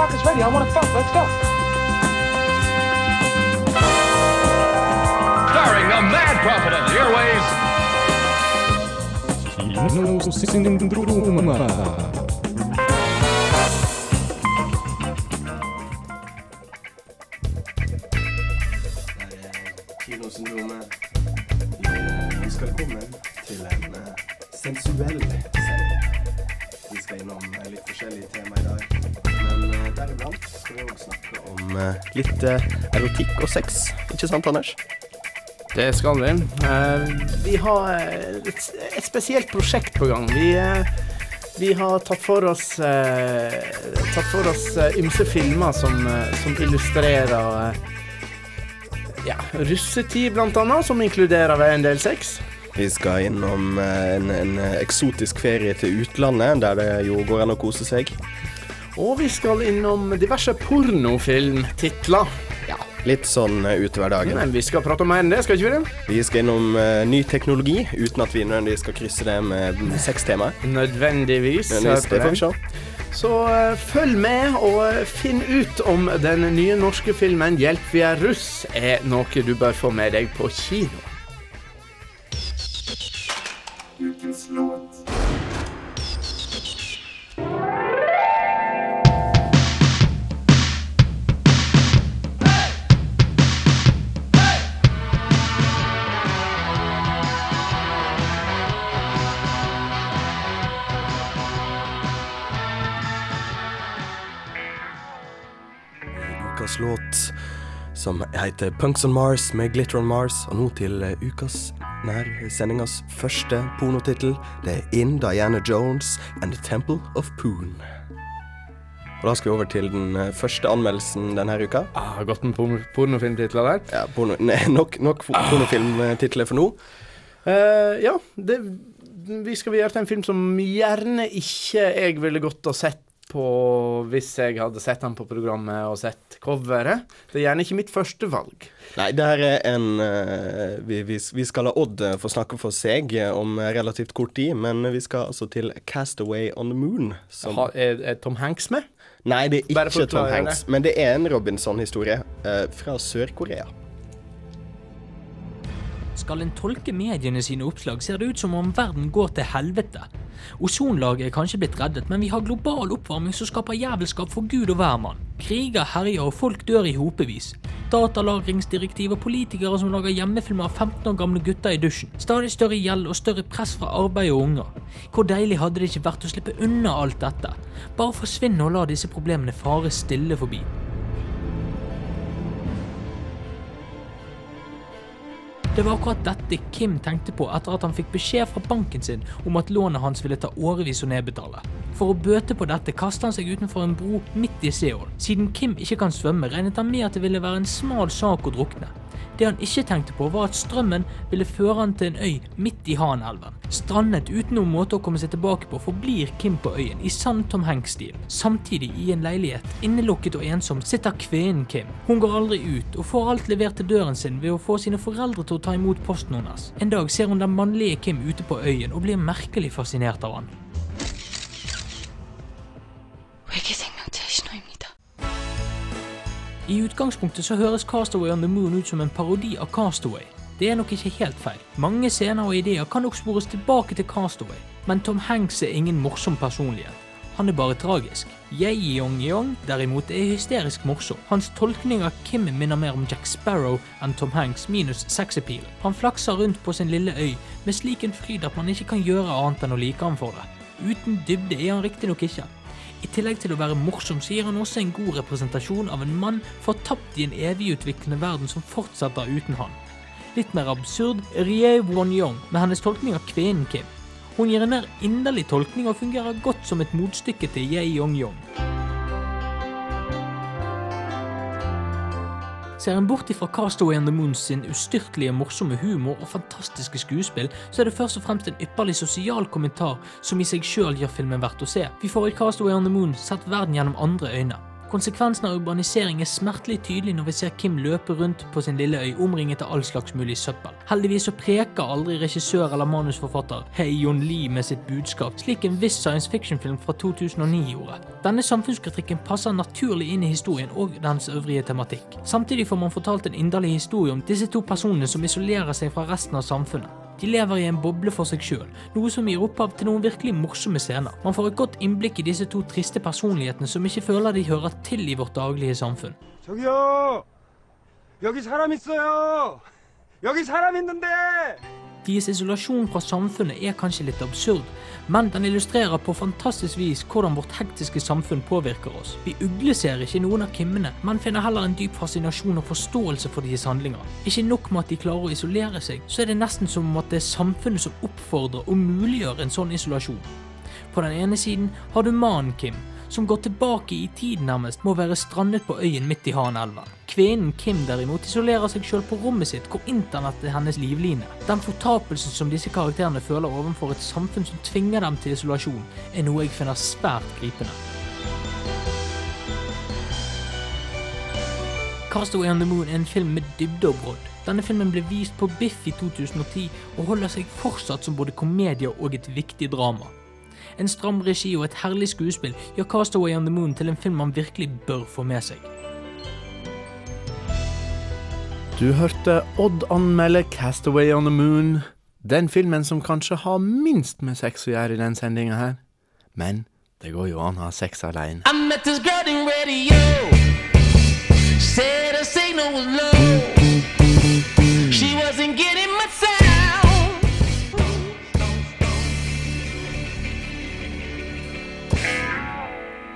My cock is ready. I want to fuck. Let's go. Starring the mad prophet of the airways, snakke om eh, litt eh, erotikk og sex. Ikke sant, Anders? Det skal vi. Eh, vi har et, et spesielt prosjekt på gang. Vi, vi har tatt for oss tatt for oss ymse filmer som, som illustrerer ja, russetid, blant annet, som inkluderer en del sex. Vi skal innom en, en eksotisk ferie til utlandet, der det jo går an å kose seg. Og vi skal innom diverse pornofilmtitler. Ja, litt sånn eh, utover dagen. Men vi skal prate om mer enn det, skal ikke vi det? Vi skal innom uh, ny teknologi, uten at vi nødvendigvis skal krysse det med sextemaet. Nødvendigvis. nødvendigvis. det får vi se. Så uh, følg med og finn ut om den nye norske filmen 'Hjelp, vi er russ' er noe du bør få med deg på kino. Ukas låt som heter Punks on Mars med Glitter on Mars. Og nå til ukas ukas nærsendingas første pornotittel. Det er In Diana Jones and The Temple of Poon. Og da skal vi over til den eh, første anmeldelsen denne uka. Ah, godt med porno pornofilmtitler der. Ja, porno, nei, nok, nok ah. pornofilmtitler for nå. Uh, ja, det, vi skal gjøre til en film som gjerne ikke jeg ville gått og sett på hvis jeg hadde sett han på programmet og sett coveret. Det er gjerne ikke mitt første valg. Nei, det her er en eh, vi, vi, vi skal la Odd eh, få snakke for seg eh, om relativt kort tid, men vi skal altså til Castaway on the Moon. Som, er, er Tom Hanks med? nei, det er ikke Tom Hanks, men det er en Robinson-historie uh, fra Sør-Korea. Skal en tolke mediene sine oppslag, ser det ut som om verden går til helvete. Ozonlaget er kanskje blitt reddet, men vi har global oppvarming som skaper jævelskap for gud og hvermann. Kriger herjer og folk dør i hopevis. Datalagringsdirektiv og politikere som lager hjemmefilmer av 15 år gamle gutter i dusjen. Stadig større gjeld og større press fra arbeid og unger. Hvor deilig hadde det ikke vært å slippe unna alt dette? Bare forsvinne og la disse problemene fare stille forbi. Det var akkurat dette Kim tenkte på etter at han fikk beskjed fra banken sin om at lånet hans ville ta årevis å nedbetale. For å bøte på dette kastet han seg utenfor en bro midt i Seoul. Siden Kim ikke kan svømme, regnet han med at det ville være en smal sak å drukne. Det han ikke tenkte på, var at strømmen ville føre han til en øy midt i Hanelven. Strandet uten noen måte å komme seg tilbake på, forblir Kim på øyen i sann Tom Hanks-stil. Samtidig, i en leilighet, innelukket og ensom, sitter kvinnen Kim. Hun går aldri ut, og får alt levert til døren sin ved å få sine foreldre til å ta imot posten hennes. En dag ser hun den mannlige Kim ute på øyen, og blir merkelig fascinert av han. Hvor er meg til. I utgangspunktet så høres Castaway on the Moon ut som en parodi av Castaway. Det er nok ikke helt feil. Mange scener og ideer kan nok spores tilbake til Castaway, men Tom Hanks er ingen morsom personlighet. Han er bare tragisk. Ye-Yong-Yong derimot er hysterisk morsom. Hans tolkning av Kim minner mer om Jack Sparrow enn Tom Hanks minus sexappeal. Han flakser rundt på sin lille øy med slik en fryd at man ikke kan gjøre annet enn å like ham for det. Uten dybde er han riktignok ikke. I tillegg til å være morsom, så gir han også en god representasjon av en mann fortapt i en evigutviklende verden som fortsetter uten han. Litt mer absurd Rie Won-Yong med hennes tolkning av kvinnen Kim. Hun gir en mer inderlig tolkning og fungerer godt som et motstykke til Ye Yong-yong. Ser en bort ifra Castaway on the Moon sin ustyrtelige morsomme humor og fantastiske skuespill, så er det først og fremst en ypperlig sosial kommentar som i seg sjøl gjør filmen verdt å se. Vi får i Castaway on the Moon sett verden gjennom andre øyne. Konsekvensen av urbanisering er smertelig tydelig når vi ser Kim løpe rundt på sin lille øy omringet av all slags mulig søppel. Heldigvis så preker aldri regissør eller manusforfatter Hei John Lee med sitt budskap, slik en viss science fiction-film fra 2009 gjorde. Denne samfunnskritikken passer naturlig inn i historien og dens øvrige tematikk. Samtidig får man fortalt en inderlig historie om disse to personene som isolerer seg fra resten av samfunnet. De lever i en boble for seg sjøl, noe som gir opphav til noen virkelig morsomme scener. Man får et godt innblikk i disse to triste personlighetene som ikke føler de hører til i vårt daglige samfunn. 저기요! 여기 사람 있어요! 여기 사람 있는데! Deres isolasjon fra samfunnet er kanskje litt absurd, men den illustrerer på fantastisk vis hvordan vårt hektiske samfunn påvirker oss. Vi ugleser ikke noen av Kimmene, men finner heller en dyp fascinasjon og forståelse for deres handlinger. Ikke nok med at de klarer å isolere seg, så er det nesten som om at det er samfunnet som oppfordrer og muliggjør en sånn isolasjon. På den ene siden har du mannen Kim, som går tilbake i tid nærmest må være strandet på øyen midt i Hanelven. Kvinnen Kim derimot isolerer seg sjøl på rommet sitt, hvor internett er hennes livline. Den fortapelsen som disse karakterene føler overfor et samfunn som tvinger dem til isolasjon, er noe jeg finner svært gripende. Casto on the Moon er en film med dybde og brodd. Denne filmen ble vist på Biff i 2010 og holder seg fortsatt som både komedie og et viktig drama. En stram regi og et herlig skuespill gjør Castaway on the Moon til en film man virkelig bør få med seg. Du hørte Odd anmelde 'Castaway on the Moon'. Den filmen som kanskje har minst med sex å gjøre i den sendinga her. Men det går jo an å ha sex aleine. I met this girl in radio. Said her signal was low.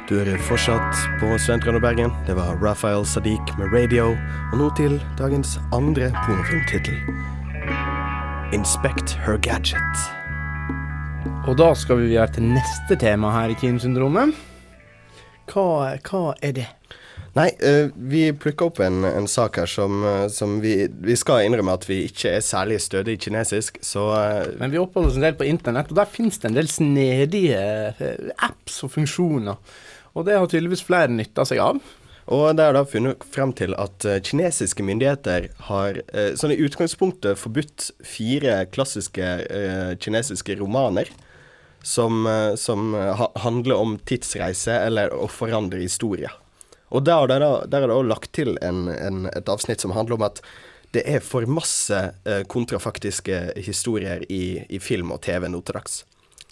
Du hører fortsatt på Studentradioen Bergen. Det var Raphael Sadiq med Radio. Og nå til dagens andre pornofilmtittel. Inspect Her Gadget. Og da skal vi videre til neste tema her i Teamsyndromet. Hva, hva er det? Nei, uh, vi plukka opp en, en sak her som, uh, som vi, vi skal innrømme at vi ikke er særlig stødig kinesisk, så uh, Men vi oppholder oss en del på internett, og der finnes det en del snedige apps og funksjoner. Og det har tydeligvis flere nytta seg av. Og det er da funnet frem til at eh, kinesiske myndigheter har sånn i utgangspunktet forbudt fire klassiske eh, kinesiske romaner som, som handler om tidsreise eller å forandre historie. Og der, der, der er det også lagt til en, en, et avsnitt som handler om at det er for masse kontrafaktiske historier i, i film og TV nå til dags.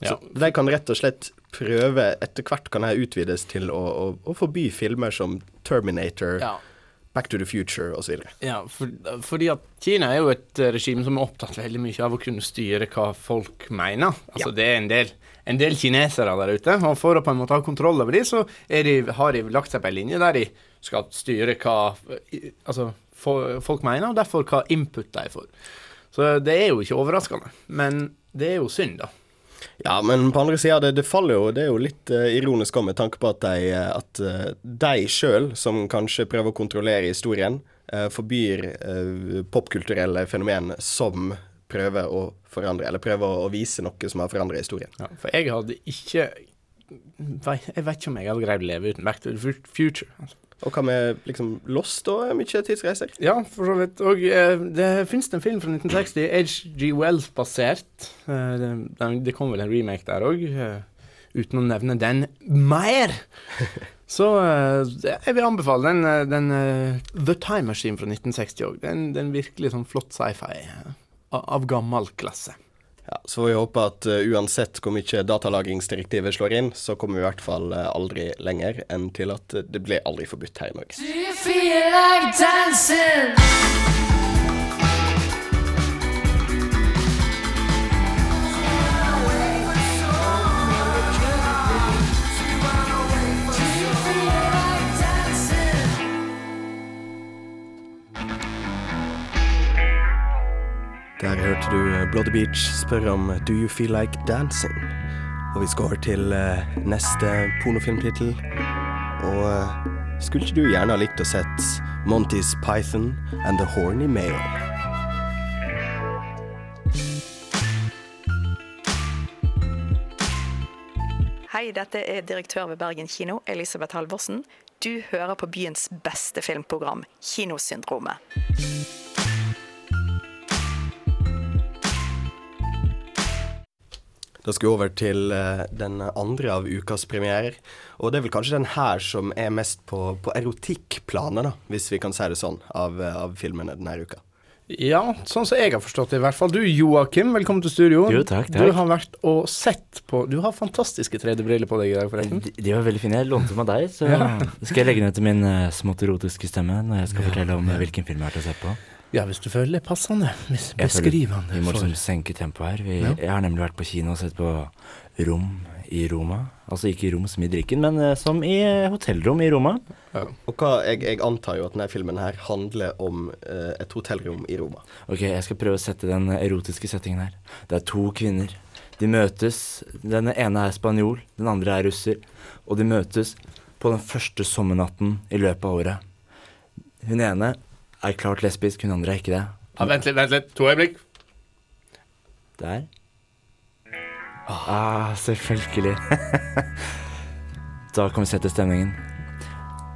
Så de kan rett og slett prøve Etter hvert kan det utvides til å, å, å forby filmer som Terminator, Ja. Back to the Future osv. Ja, for, fordi at Kina er jo et eh, regime som er opptatt veldig mye av å kunne styre hva folk mener. Altså Ja. Det er en del, en del kinesere der ute, og for å på en måte ha kontroll over dem, så er de, har de lagt seg på en linje der de skal styre hva altså, for, folk mener, og derfor hva input de får. Så det er jo ikke overraskende, men det er jo synd, da. Ja, men på andre sida, det, det faller jo Det er jo litt uh, ironisk òg, med tanke på at de, eh, at, eh, de sjøl, som kanskje prøver å kontrollere historien, uh, forbyr popkulturelle fenomen som prøver å forandre, eller prøver å, å vise noe som har forandret historien. Ja, for jeg hadde ikke Jeg vet ikke om jeg hadde greid å leve uten Back to the Future. Altså. Og hva med liksom Lost og mye tidsreiser? Ja, for så vidt. Og eh, det finnes en film fra 1960, H.G. Wells-basert. Eh, det, det kom vel en remake der òg, eh, uten å nevne den mer. Så eh, jeg vil anbefale den, eh, den eh, The Time Machine fra 1960 òg. Det er en- virkelig sånn flott sci-fi av gammel klasse. Ja, Så får vi håpe at uh, uansett hvor mye datalagringsdirektivet slår inn, så kommer vi i hvert fall uh, aldri lenger enn til at eh, det blir aldri forbudt her i Norge. Do you feel like? Der hørte du eh, the Beach spørre om Do you feel like dancing? Og vi skal over til eh, neste pornofilmtittel. Og eh, skulle ikke du gjerne ha likt å sett Monty's Python and the Horny Male? Hei, dette er direktør ved Bergen kino, Elisabeth Halvorsen. Du hører på byens beste filmprogram, Kinosyndromet. Da skal vi over til eh, den andre av ukas premierer. Og det er vel kanskje den her som er mest på, på erotikkplanet, da, hvis vi kan si det sånn, av, eh, av filmene denne uka. Ja, sånn som jeg har forstått det i hvert fall. Du Joakim, velkommen til studio. Jo, takk, takk. Du har vært og sett på Du har fantastiske 3D-briller på deg i dag, forresten. De, de var veldig fine. Jeg lånte dem av deg, så Ja. skal jeg legge ned til min uh, smått erotiske stemme når jeg skal fortelle om eh, hvilken film jeg har til å se på. Ja, hvis du føler det er passende. Beskrivende. Vi må for- liksom senke tempoet her. Vi, Ja. Jeg har nemlig vært på kino og sett på Rom i Roma. Altså ikke rom som i drikken, men eh, som i eh, hotellrom i Roma. Og hva, jeg, jeg antar jo at denne filmen her handler om eh, et hotellrom i Roma. Ok, jeg skal prøve å sette den erotiske settingen her. Det er to kvinner. De møtes. Den ene er spanjol, den andre er russer. Og de møtes på den første sommernatten i løpet av året. Hun ene er klart lesbisk, hun andre er ikke det. Ja, vent litt, vent litt. To øyeblikk. Der. Ah, selvfølgelig. da kan vi sette stemningen.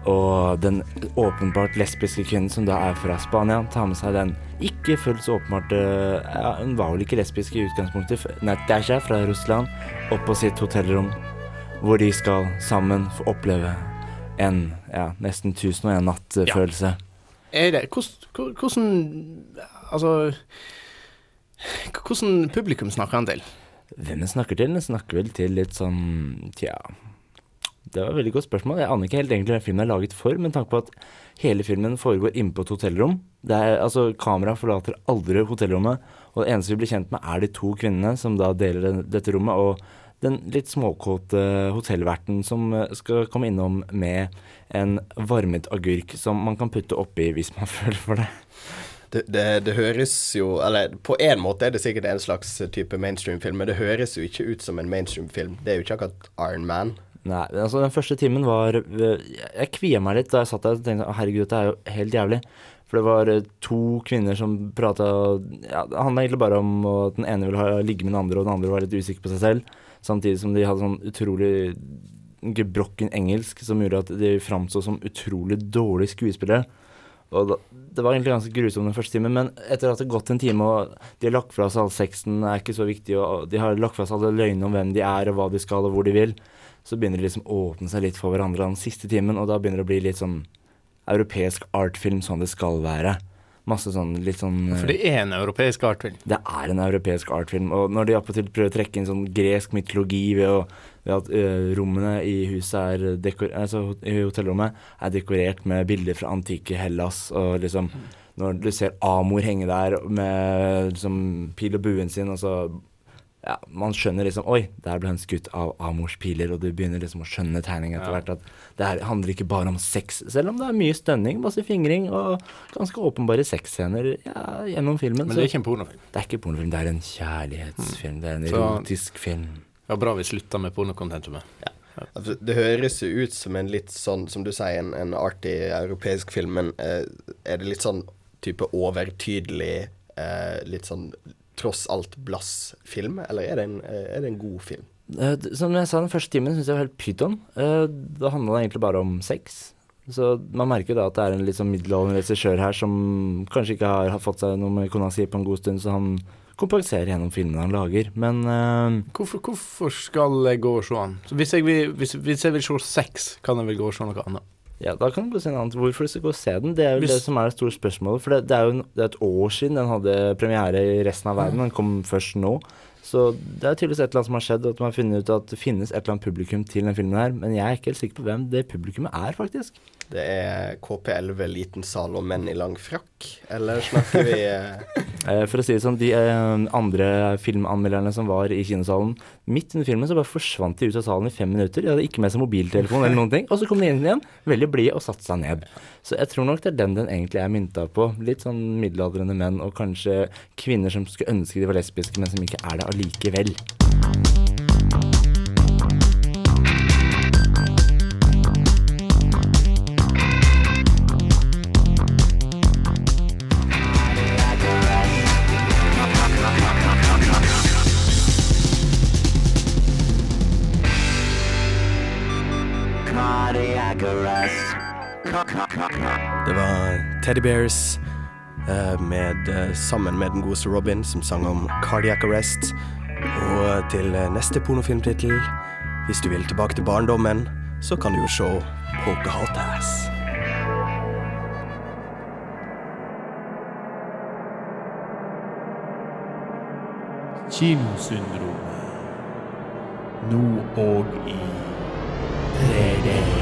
Og den åpenbart lesbiske kvinnen som da er fra Spania, tar med seg den ikke fullt så åpenbart eh, ja, Hun var vel ikke lesbisk i utgangspunktet. Natasha fra Russland opp på sitt hotellrom, hvor de skal sammen få oppleve en ja, nesten tusen og en natt-følelse. Er det hvordan, Altså Hvordan publikum snakker han til? Hvem den snakker til? Den snakker vel til litt sånn Tja Det var et veldig godt spørsmål. Jeg aner ikke helt egentlig hvem filmen er laget for, men tanke på at hele filmen foregår inne på et hotellrom. Er, altså, Kameraet forlater aldri hotellrommet, og det eneste vi blir kjent med, er de to kvinnene som da deler dette rommet, og den litt småkåte hotellverten som eh, skal komme innom med en varmet agurk som man kan putte oppi hvis man føler for det. Det, det, det høres jo Eller på en måte er det sikkert en slags type mainstream-film, men det høres jo ikke ut som en mainstream-film. Det er jo ikke akkurat Iron Man. Nei, altså den første timen var øh, Jeg kvia meg litt da jeg satt der og tenkte «Å, herregud, dette er jo helt jævlig. For det var øh, to kvinner som prata ja, Det handla egentlig bare om at den ene ville ha, ligge med den andre, og den andre var litt usikker på seg selv. Samtidig som de hadde sånn utrolig gebrokken engelsk som gjorde at de framsto som utrolig dårlige skuespillere. Og da, Det var egentlig ganske grusomt den første timen, men etter at det har gått en time, og de har lagt fra seg all sexen, er ikke så viktig, og de har lagt fra seg alle løgnene om hvem de er, og hva de skal, og hvor de vil, så begynner de liksom å åpne seg litt for hverandre den siste timen, og da begynner det å bli litt sånn europeisk artfilm sånn det skal være. Masse sånn litt sånn For det er en europeisk artfilm. det er en europeisk artfilm, og når de attpåtil prøver å trekke inn sånn gresk mytologi ved, å, ved at ø, rommene i huset er dekor, altså i hotellrommet er dekorert med bilder fra antikke Hellas, og liksom når du ser Amor henge der med liksom pil og buen sin, og så ja, man skjønner liksom Oi, der ble hun skutt av Amors piler, og du begynner liksom å skjønne tegninga etter Ja. hvert. At det her handler ikke bare om sex, selv om det er mye stønning, masse fingring og ganske åpenbare sexscener ja, gjennom filmen. Men det er ikke en pornofilm. Det er ikke pornofilm, det er en kjærlighetsfilm. Det er en Så- erotisk film. Ja, bra vi slutta med pornokontentumet. Ja. det høres jo ut som en litt sånn, som du sier, en, en artig europeisk film, men eh, er det litt sånn type overtydelig, eh, litt sånn tross alt blass-film, eller er det en, er det en god film? Uh, Som jeg sa, den første timen syns jeg var helt pyton. Uh, Da handla det egentlig bare om sex. Så man merker da at det er en litt sånn middelaldrende regissør her som kanskje ikke har, har fått seg noe med kona si på en god stund, så han kompenserer gjennom filmene han lager. Men uh, Hvorfor, hvorfor skal jeg gå og se han? Hvis, jeg vil, hvis, hvis jeg vil se sex, kan jeg vel gå og se noe annet? Ja, da kan du gå se en annen. Hvorfor du skal gå og se den? Det er jo Hvis- det som er det store spørsmålet. For det, det er jo det er et år siden den hadde premiere i resten av verden. Den kom først nå. Så det er tydeligvis et eller annet som har skjedd, at man har funnet ut at det finnes et eller annet publikum til den filmen her. Men jeg er ikke helt sikker på hvem det publikummet er, faktisk. Det er KP11 liten sal og menn i lang frakk, eller snakker vi Eh, For å si det sånn, de eh, andre filmanmelderne som var i kinosalen, midt under filmen så bare forsvant de ut av salen i fem minutter. De hadde ikke med seg mobiltelefon eller noen ting. Og så kom de inn igjen, veldig blide, og satte seg ned. Så jeg tror nok det er den den egentlig er mynta på. Litt sånn middelaldrende menn, og kanskje kvinner som skulle ønske de var lesbiske, men som ikke er det allikevel. Teddy Bears eh, med, eh, sammen med den godeste Robin, som sang om cardiac arrest. Og til eh, neste pornofilmtittel, hvis du vil tilbake til barndommen, så kan du jo se Pocahontas. Kinosyndromet. Nå og i 3D.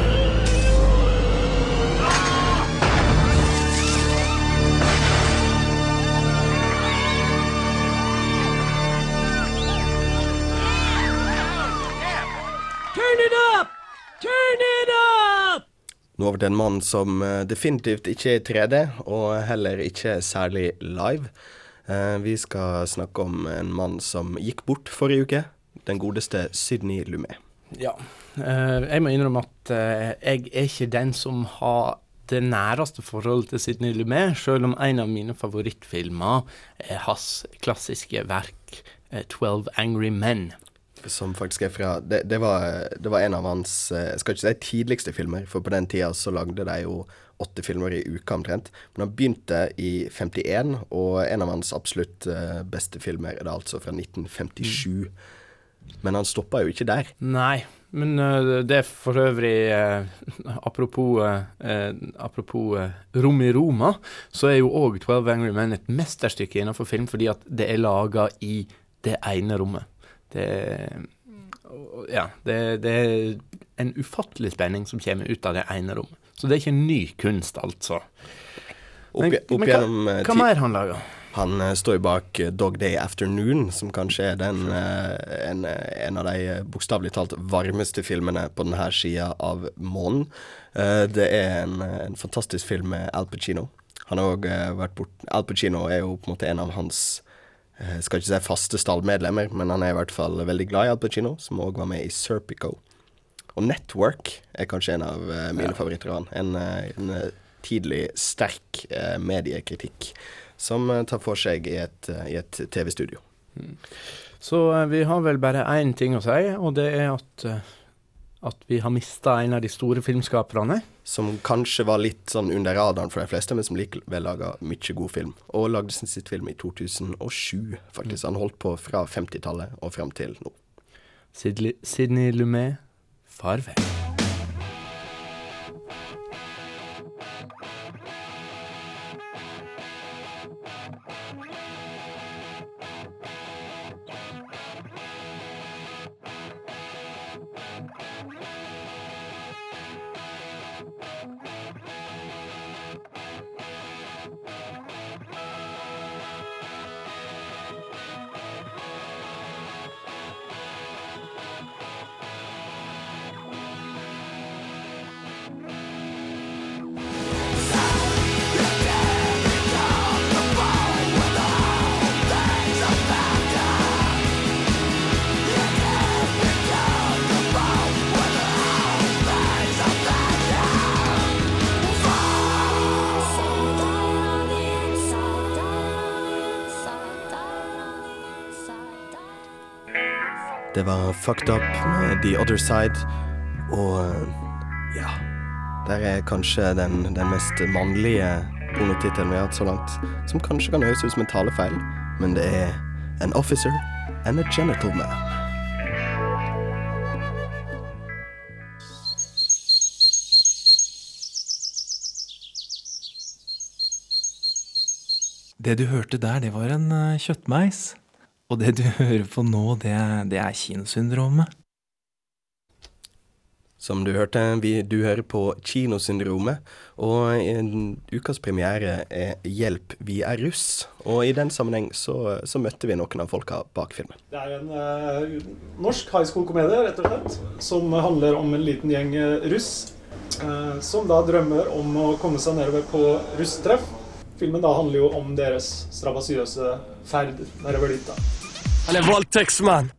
Over til en mann som eh, definitivt ikke er i 3D, og heller ikke særlig live. Eh, Vi skal snakke om en mann som gikk bort forrige uke. Den godeste Sydney Lumet. Ja. Eh, jeg må innrømme at jeg er ikke den som har det næreste forholdet til Sydney Lumet, selv om en av mine favorittfilmer er hans klassiske verk 'Twelve Angry Men'. Som faktisk er fra Det, det, var, det var en av hans eh, Jeg skal ikke si tidligste filmer, for på den tida så lagde de jo åtte filmer i uka omtrent. Men han begynte i 51, og en av hans absolutt eh, beste filmer er det altså fra 1957. Men han stoppa jo ikke der. Nei, men eh, det er for øvrig eh, Apropos, eh, apropos eh, rom i Roma, så er jo òg 'Twelve Angry Men' et mesterstykke innenfor film, fordi at det er laga i det ene rommet. Det Ja, det, det er en ufattelig spenning som kommer ut av det ene rommet. Så det er ikke ny kunst, altså. Men- opp men hva- gjennom eh, hva mer han lager? Han eh, står jo bak eh, Dog Day Afternoon, som kanskje er den, en, en av de bokstavelig talt varmeste filmene på denne sida av månen. Det er en, en fantastisk film med Al Pacino. Han har òg vært bort Al Pacino er jo på en måte en av hans eh, skal ikke si faste stallmedlemmer, men han er i hvert fall veldig glad i Al Pacino, som òg var med i Serpico. Og Network er kanskje en av mine mine favoritter av han. En, eh, en eh, tidlig sterk eh, mediekritikk som eh, tar for seg i et, eh, et TV-studio. Så eh, vi har vel bare én ting å si, og det er at, eh, at vi har mista en av de store filmskaperne. Som kanskje var litt sånn under radaren for de fleste, men som likevel laga mye god film. Og lagde sin sitt film i 2007, faktisk. Han holdt på fra 50-tallet og fram til nå. Sidney Lumet, farvel. Fucked Up med The Other Side, og eh, ja Der er kanskje den, den mest mannlige pornotittelen vi har hatt så langt, som kanskje kan høres ut som en talefeil, men det er An Officer and a Genital Man. Det du hørte der, det var en eh, kjøttmeis. Og det du hører på nå, det, er- det er kinosyndromet. Som du hørte, vi, du hører på Kinosyndromet, og en ukas premiere er Hjelp, vi er russ. Og i den sammenheng så, så møtte vi noen av folka bak filmen. Det er en uh, norsk high school-komedie, rett og slett, som handler om en liten gjeng eh, russ uh, som da drømmer om å komme seg nedover på russetreff. Filmen da handler jo om deres strabasiøse ferd nedover dit. da. Han er voldtektsmann!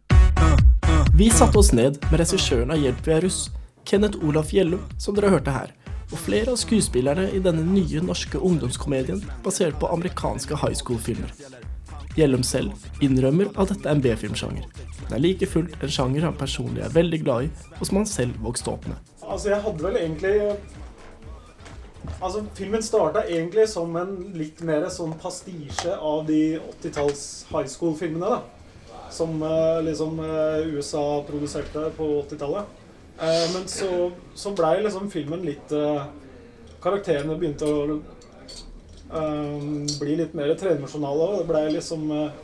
Vi satte oss ned med regissøren av Hjelp vi er russ, Kenneth Olaf Gjellum, som dere hørte her, og flere av skuespillerne i denne nye norske ungdomskomedien basert på amerikanske high school-filmer. Gjellum selv innrømmer at dette er en B-filmsjanger, Den er like fullt en sjanger han personlig er veldig glad i, og som han selv vokste opp med. Altså, jeg hadde vel egentlig Altså, filmen starta egentlig som en litt mer sånn pastisje av de 80-talls high school-filmene, da. Som eh, liksom eh, USA produserte på 80-tallet. Eh, men så, så blei liksom filmen litt eh, Karakterene begynte å eh, bli litt mer tredimensjonale. Det blei liksom eh,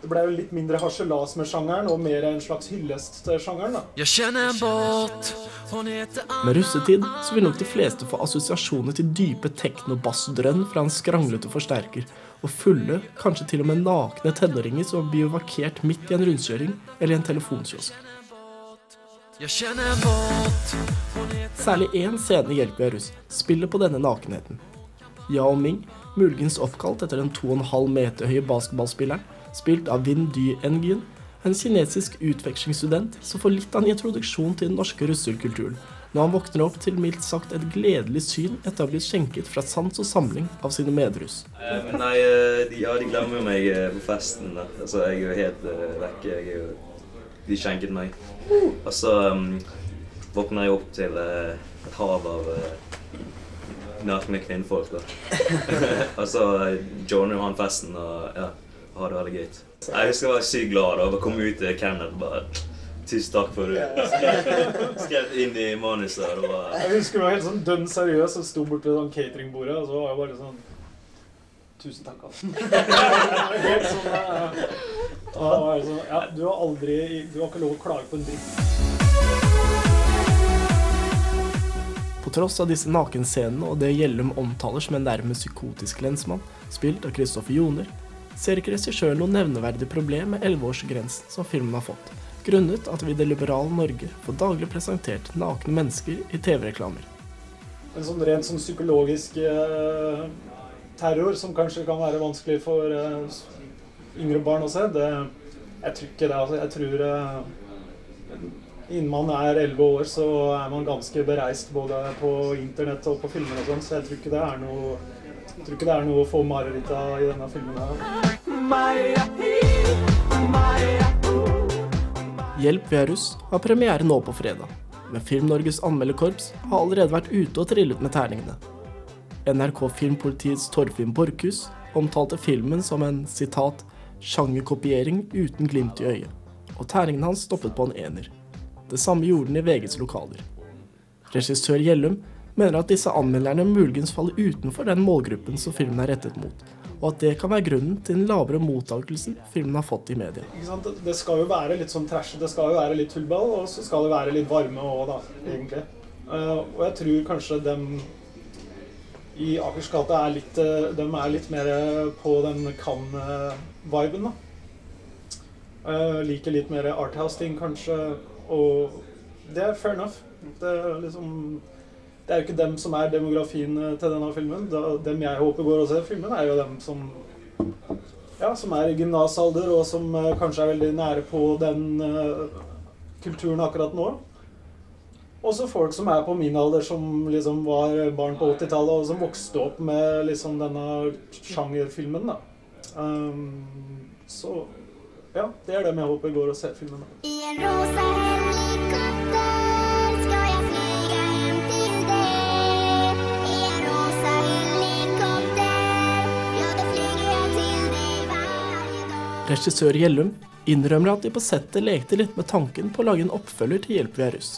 det ble jo litt mindre harselas med sjangeren, og mer en slags hyllest til sjangeren. da. Jeg kjenner en båt, hun heter Med russetid så vil nok de fleste få assosiasjoner til dype tekno-bassdrønn fra en skranglete forsterker, og fulle, kanskje til og med nakne tenåringer som blir vakkert midt i en rundkjøring eller i en telefonkiosk. Særlig én scene i jeg russ spiller på denne nakenheten. Yao Ming, muligens oppkalt etter den 2,5 meter høye basketballspilleren, spilt av Vin Dy Engin, en kinesisk utvekslingsstudent som får litt av en introduksjon til den norske russerkulturen, når han våkner opp til mildt sagt et gledelig syn etter å ha blitt skjenket fra sans og samling av sine medruss. Eh, nei, eh, de, ja, de glemmer jo meg eh, på festen. Da. Altså, jeg er jo helt uh, vekke. Jeg er jo, de skjenket meg. Og så um, våkner jeg opp til uh, et hav av uh, nakne kvinnfolk. og så uh, joiner han festen og ja, har det veldig greit. Jeg husker jeg var sykt glad da. Jeg kom ut til Kenneth bare Tusen takk for det. Skrev inn i manuset. og bare... Jeg husker du var helt sånn dønn seriøs og sto borte ved sånn cateringbordet, og så var jeg bare sånn Tusen takk, altså. helt sånn, ja. jeg sånn, ja, du har aldri Du har ikke lov å klage på en dritt. På tross av disse nakenscenene og det Gjellum omtaler som en nærmest psykotisk lensmann, spilt av Kristoffer Joner, ser ikke regissøren noe nevneverdig problem med 11-årsgrensen som filmen har fått, grunnet at vi i det liberale Norge får daglig presentert nakne mennesker i TV-reklamer. En sånn rent sånn psykologisk eh, terror som kanskje kan være vanskelig for eh, yngre barn å se, det, jeg tror ikke det. Altså, jeg tror eh, Innen man er 11 år, så er man ganske bereist både på internett og på filmer og sånn, så jeg tror ikke det er noe jeg tror ikke det er noe å få mareritt av i denne filmen. her. Hjelp vi russ har premiere nå på fredag, men Film-Norges anmelderkorps har allerede vært ute og trillet med terningene. NRK Filmpolitiets Torfinn Borchhus omtalte filmen som en sitat, 'sjangerkopiering uten glimt i øyet', og terningen hans stoppet på en ener. Det samme gjorde den i VGs lokaler. Regissør Gjellum mener at disse anmelderne muligens faller utenfor den målgruppen som filmen er rettet mot, og at det kan være grunnen til den lavere mottakelsen filmen har fått i media. Ikke sant? Det- skal jo være litt sånn trash, det skal jo være litt tullball, og så skal det være litt varme òg, da, egentlig. Eh, og jeg tror kanskje dem i Akers gate er litt, eh, dem er litt mer på den kan-viben, da. Eh, liker litt mer Arthouse-ting, kanskje, og det er fair enough. Det er liksom det er jo ikke dem som er demografien eh, til denne filmen. Dem jeg håper går og ser filmen, er jo dem som ja, som er i gymnasalder, og som eh, kanskje er veldig nære på den uh, kulturen akkurat nå. Også folk som er på min alder, som liksom var barn på 80-tallet, og som vokste opp med liksom denne sjangerfilmen. da. Um, så ja, det er dem jeg håper går og ser filmen. da. Regissør Gjellum innrømmer at de på settet lekte litt med tanken på å lage en oppfølger til Hjelp vi er russ.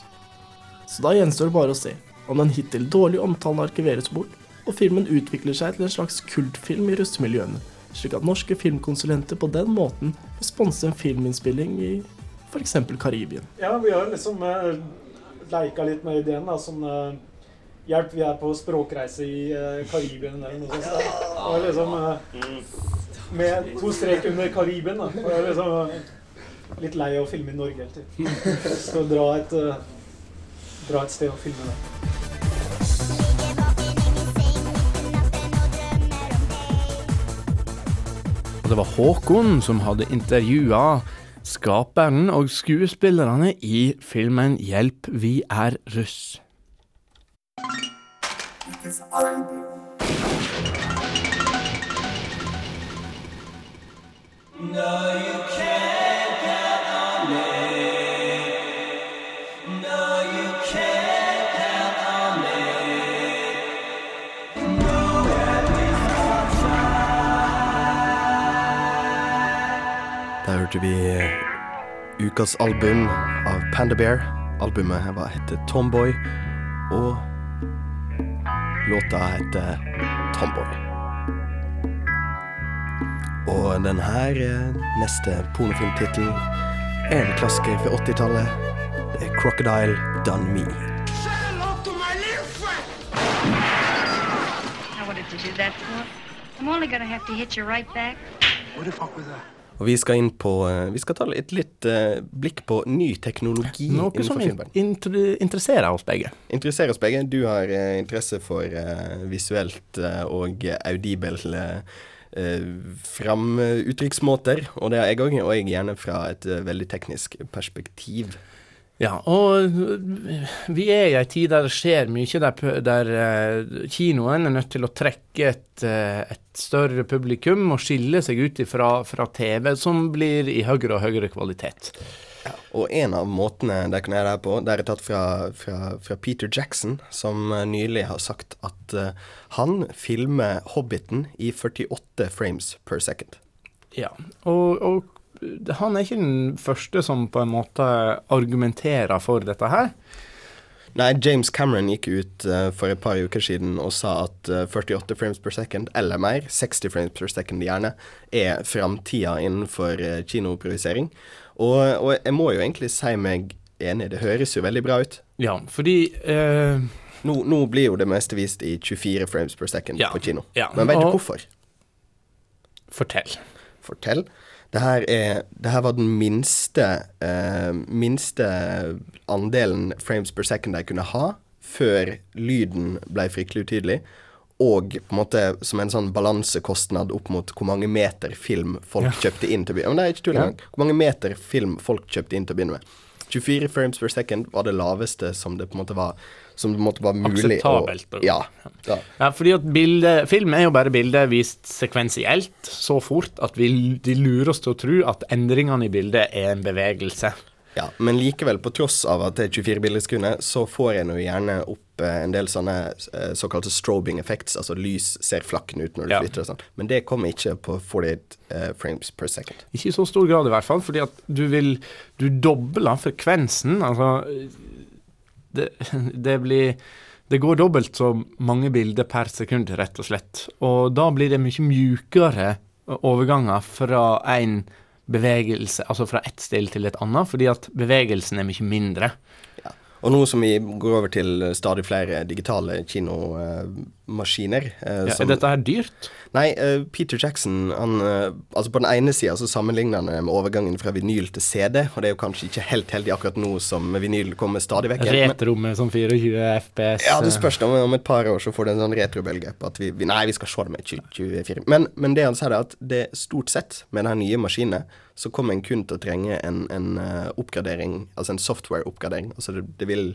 Så da gjenstår det bare å se om den hittil dårlige omtalen arkiveres bort, og filmen utvikler seg til en slags kultfilm i russemiljøene, slik at norske filmkonsulenter på den måten vil sponse en filminnspilling i f.eks. Karibien. Ja, vi har liksom uh, leika litt med ideen. da, sånn Uh Hjelp, vi er på språkreise i uh, Karibien eller noe sånt. Det var liksom eh, Med to strek under Karibien. da. Og jeg er liksom eh, litt lei av å filme i Norge hele tiden. Så dra et, eh, dra et sted og filme det. Det var Håkon som hadde intervjua skaperen og skuespillerne i filmen 'Hjelp, vi er russ'. Vi ukas album av Panda Bear. Albumet var- heter Tomboy, og låta heter Tomboy. Og denne her eh, neste pornofilmtittelen er en klasker fra 80-tallet. Det er Crocodile Done Me. I wanted to do that for. I'm only gonna have to hit you right back. What the fuck was that? Og vi skal inn på eh, Vi skal ta et litt eh, blikk på ny teknologi Noe innenfor som interesserer oss begge. Interesserer oss begge. Du har interesse for visuelt og audibel eh, eh, framuttrykksmåter, og det har jeg òg, og jeg gjerne fra et eh, veldig teknisk perspektiv. Ja, og øh, vi er i ei tid der det skjer mye, der, der eh, kinoen er nødt til å trekke et, eh, et større publikum og skille seg ut fra TV, som blir i høyere og høyere kvalitet. Og en av måtene de kan gjøre det her på, det er tatt fra, fra, fra Peter Jackson, som eh, nylig har sagt at eh, han filmer Hobbiten i 48 frames per second. Ja, og, og han er ikke den første som på en måte argumenterer for dette her. Nei, James Cameron gikk ut uh, for et par uker siden og sa at uh, 48 frames per second, eller mer, 60 frames per second gjerne, er framtida innenfor uh, kinoprojisering. Og, og jeg må jo egentlig si meg enig, det høres jo veldig bra ut. Ja, fordi eh, nå, nå blir jo det meste vist i 24 frames per second Ja, på kino. ja, Men vet du og- hvorfor? Fortell. Fortell. Det her, er, det her var den minste, eh, minste andelen frames per second de kunne ha før lyden ble fryktelig utydelig. Og på en måte som en sånn balansekostnad opp mot hvor mange meter film folk Ja. kjøpte inn til å begynne med. Men det er ikke tull engang. Hvor mange meter film folk kjøpte inn til å begynne med. 24 frames per second var det laveste som det på en måte var måte var mulig Akseptabelt, og- Ja. ja. Ja, fordi at bilde, film er jo bare bildet vist sekvensielt så fort at vi, de lurer oss til å tro at endringene i bildet er en bevegelse. Ja, men likevel, på tross av at det er 24 bilder i sekundet, så får jeg jo gjerne opp eh, en del sånne eh, såkalte strobing effects, altså lys ser flakken ut når du Ja. flytter og sånn. Men det kommer ikke på 48 eh, frames per second. Ikke i så stor grad i hvert fall, fordi at du vil Du dobler frekvensen. Altså Det, det blir Det går dobbelt så mange bilder per sekund, rett og slett. Og da blir det mye mjukere overganger fra en bevegelse, altså fra ett still til et annet, fordi at bevegelsen er mye mindre. Og nå som vi går over til eh, stadig flere digitale kinomaskiner eh, Ja, er dette her dyrt? Nei, eh, Peter Jackson han, eh, Altså På den ene sida så sammenligner han det med overgangen fra vinyl til CD, og det er jo kanskje ikke helt heldig akkurat nå som vinyl kommer stadig vekk. Retrommet sånn 24 FPS. Ja, det spørs. Om, om et par år så får du en sånn retrobølge på at vi, vi Nei, vi skal se det med 2024. Men, men det han sier, er at det stort sett, med de nye maskinene, så kommer en kun til å trenge en, en eh, oppgradering, altså en software-oppgradering. Altså det, det vil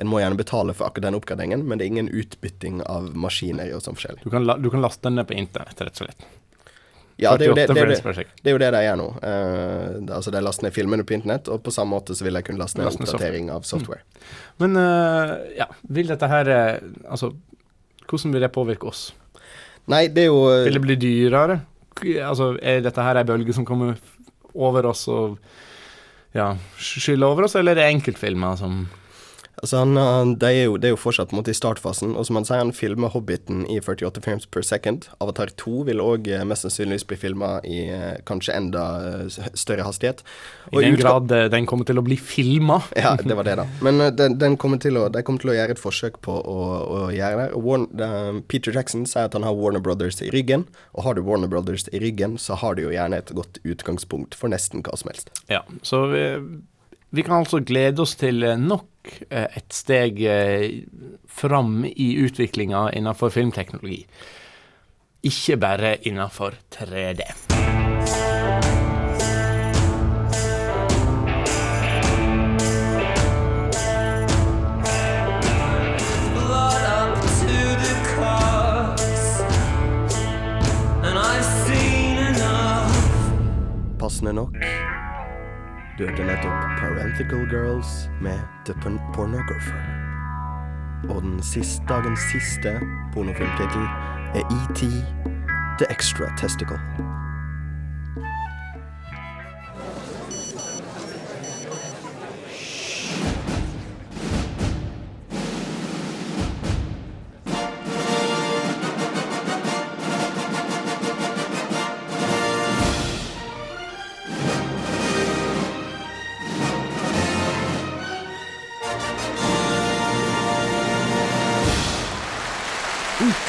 En må gjerne betale for akkurat den oppgraderingen, men det er ingen utbytting av maskiner og sånn forskjellig. Du kan, la, du kan laste den ned på internett, rett og slett. Ja, det er, det, 48 det, er det, det er jo det de gjør nå. Altså, det- De laster ned filmene på internett, og på samme måte så vil de kunne laste ned Laste oppdatering oppdatering av software. Men uh, ja, vil dette her eh, Altså, hvordan vil det påvirke oss? Nei, det er jo Vil det bli dyrere? Altså, er dette her ei bølge som kommer over oss og ja, skyller over oss, eller er det enkeltfilmer som Altså han, han, det, er jo, det er jo fortsatt på en måte i startfasen, og som han sier, han filmer Hobbiten i 48 frames per second. Avatar 2 vil òg mest sannsynligvis bli filma i eh, kanskje enda eh, større hastighet. I den grad eh, den kommer til å bli filma. Ja, det var det, da. Men eh, den, den kommer til å, de kommer til å gjøre et forsøk på å, å gjøre det. Og Warn, det- Peter Jackson sier at han har Warner Brothers i ryggen, og har du Warner Brothers i ryggen, så har du jo gjerne et godt utgangspunkt for nesten hva som helst. Ja, så vi, vi kan altså glede oss til eh, nok eh, et steg eh, fram i utviklinga innenfor filmteknologi. Ikke bare innenfor 3D. Passende up døde nettopp Parenthical Girls med The Pornographer. Og den siste dagens siste pornofilmtittel er ET The Extra Testicle.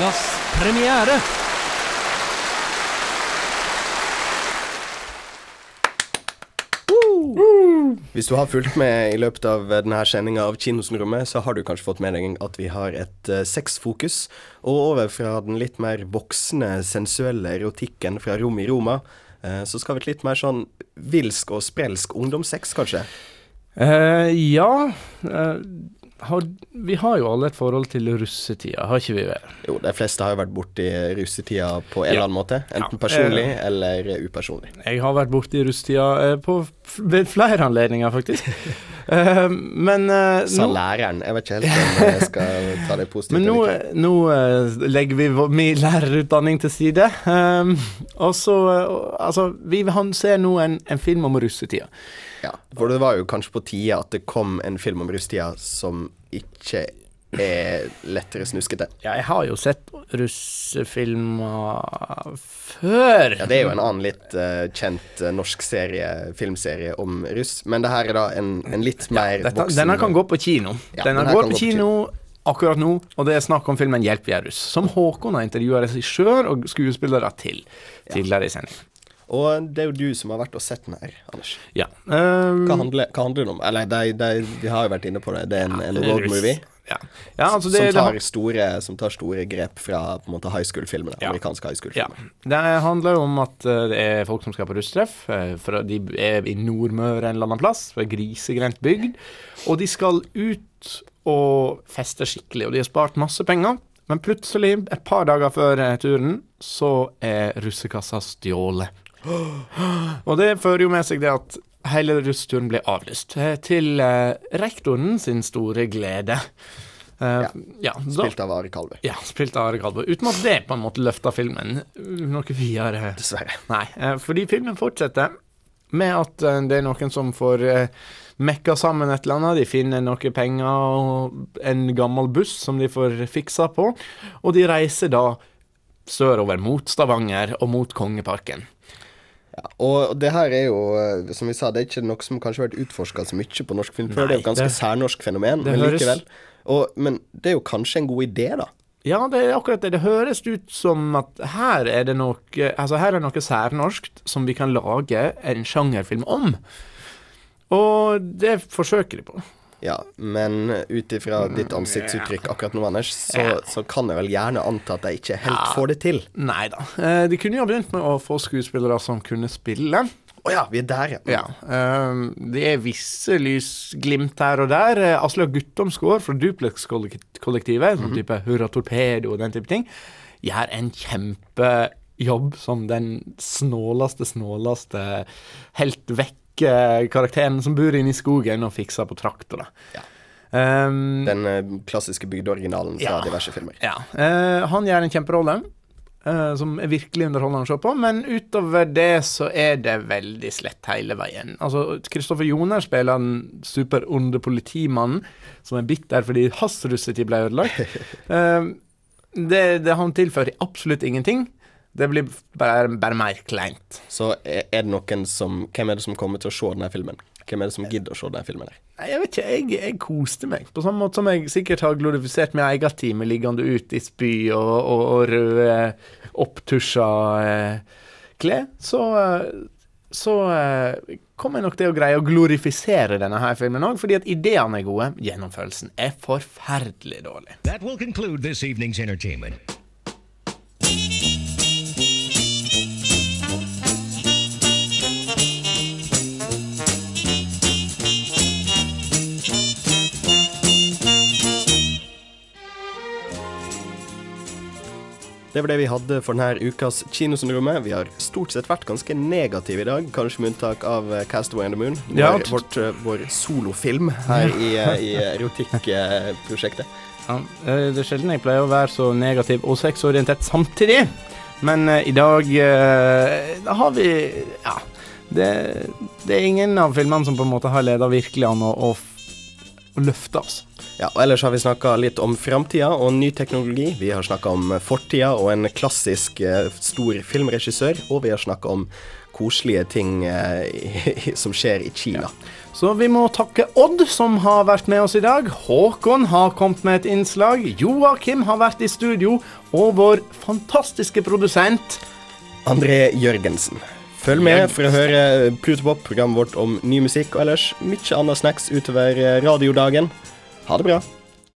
Ukas premiere. Hvis du har fulgt med i løpet av eh, denne sendinga av Kinosnurrommet, så har du kanskje fått med deg at vi har et uh, sexfokus. Og over fra den litt mer voksne, sensuelle erotikken fra rom i Roma, eh, så skal vi til litt mer sånn vilsk og sprelsk ungdomssex, kanskje. Uh, ja eh, har, Vi har jo alle et forhold til russetida, har ikke vi vel? Jo, de fleste har jo vært borti russetida på en Ja. eller annen måte. Enten Ja. personlig Eh. eller upersonlig. Jeg har vært borti russetida eh, på ved flere anledninger, faktisk. Eh, men uh, Sa nå læreren. Jeg vet ikke helt om jeg skal ta det positivt. Men nå, nå uh, legger vi vår- min lærerutdanning til side. Um, og så eh, Altså, vi ser nå en, en film om russetida. Ja, for det var jo kanskje på tide at det kom en film om russetida som ikke er lettere snuskete. Ja, jeg har jo sett russefilmer før. Ja, det er jo en annen litt uh, kjent uh, norsk serie, filmserie om russ, men det her er da en, en litt mer Dette, voksen denne kan gå på kino. Ja, denne denne går på på kino akkurat nå, og det er snakk om filmen 'Hjelp, vi er russ', som Håkon har intervjua regissør og skuespillere til tidligere i sendingen. Og det er jo du som har vært og sett den her, Anders. Ja. Um, Hva, handler, hva handler den om? Eller de, de, de har jo vært inne på det. Det er en, en det er road movie. Ja. Ja, altså det- som, tar store, som tar store grep fra på en måte high school-filmene. Amerikanske high school-filmer. Det handler jo om at eh, det er folk som skal på russtreff. eh, de er i Nordmøre en eller annen plass, en grisegrendt bygd. Og de skal ut og feste skikkelig, og de har spart masse penger. Men plutselig, et par dager før eh, turen, så er russekassa stjålet. Og det fører jo med seg det at hele russeturen blir avlyst. eh, Til eh, rektoren sin store glede. Uh, ja. da- Spilt av Are Kalve. ja, spilt av Are Kalve. Uten at det på en måte løfta filmen noe videre. Dessverre. Nei, uh, fordi filmen fortsetter med at uh, det er noen som får mekka sammen et eller annet. De finner noe penger og en gammel buss som de får fiksa på, og de reiser da sørover mot Stavanger og mot Kongeparken. Og det her er jo, eh, som vi sa, det er ikke noe som kanskje har vært utforska så mye på norsk film før. det er jo ganske det- særnorsk fenomen, men høres- likevel. Og, men det er jo kanskje en god idé, da. Ja, det er akkurat det. Det høres ut som at her er det noe Altså her er noe særnorskt som vi kan lage en sjangerfilm om. Og det forsøker de på. Ja, men ut ifra ditt ansiktsuttrykk akkurat nå, Anders, så, så kan jeg vel gjerne anta at de ikke helt får det til. Nei da. Eh, de kunne jo begynt med å få skuespillere som kunne spille. Å ja, vi er der, ja. Ja. eh, det er visse lysglimt her og der. Eh, Aslaug Guttomsgård fra Duplex-kollektivet, sånn type Hurra Torpedo og den type ting, gjør en kjempejobb som den snåleste, snåleste helt vekk karakteren som bor inne i skogen og fikser på traktorer. Um, Den eh, klassiske bygdeoriginalen fra Ja. diverse filmer. ja. Uh, han gjør en kjemperolle. Uh, som er virkelig underholdende å se på. Men utover det så er det veldig slett hele veien. Altså, Kristoffer Joner spiller den superonde politimannen som er bitter fordi hans russetid ble ødelagt. Uh, det, det han tilfører absolutt ingenting. Det blir bare, bare mer kleint. Så er det noen som Hvem er det som kommer til å se denne filmen? Hvem er det som gidder å se denne filmen? her? Nei, Jeg vet ikke, jeg, jeg koste meg. På samme måte som jeg sikkert har glorifisert min egen time liggende ute i spy og, og, og røde, opptusja eh, klær, så, eh, så eh, kommer jeg nok til å greie å glorifisere denne her filmen òg, fordi at ideene er gode, gjennomførelsen er forferdelig dårlig. That will conclude this evening's entertainment. Det var det vi hadde for denne ukas Kinosyndromet. Vi har stort sett vært ganske negative i dag, kanskje med unntak av eh, Castaway and the Moon. Vår, Ja. vårt, eh, vår solofilm her i, eh, i erotikkprosjektet. Ja, det er sjelden jeg pleier å være så negativ og sexorientert samtidig, men uh, i dag uh, da har vi Ja. Det, det er ingen av filmene som på en måte har leda virkelig an å, å, å løfte oss. Ja, og Ellers har vi snakka litt om framtida og ny teknologi. Vi har snakka om fortida og en klassisk eh, stor filmregissør. Og vi har snakka om koselige ting eh, som skjer i Kina. Så vi må takke Odd, som har vært med oss i dag. Håkon har kommet med et innslag. Joakim har vært i studio. Og vår fantastiske produsent André Jørgensen. Følg med for å høre Plutopop, programmet vårt om ny musikk og ellers mye annet snacks utover radiodagen. Ha det bra.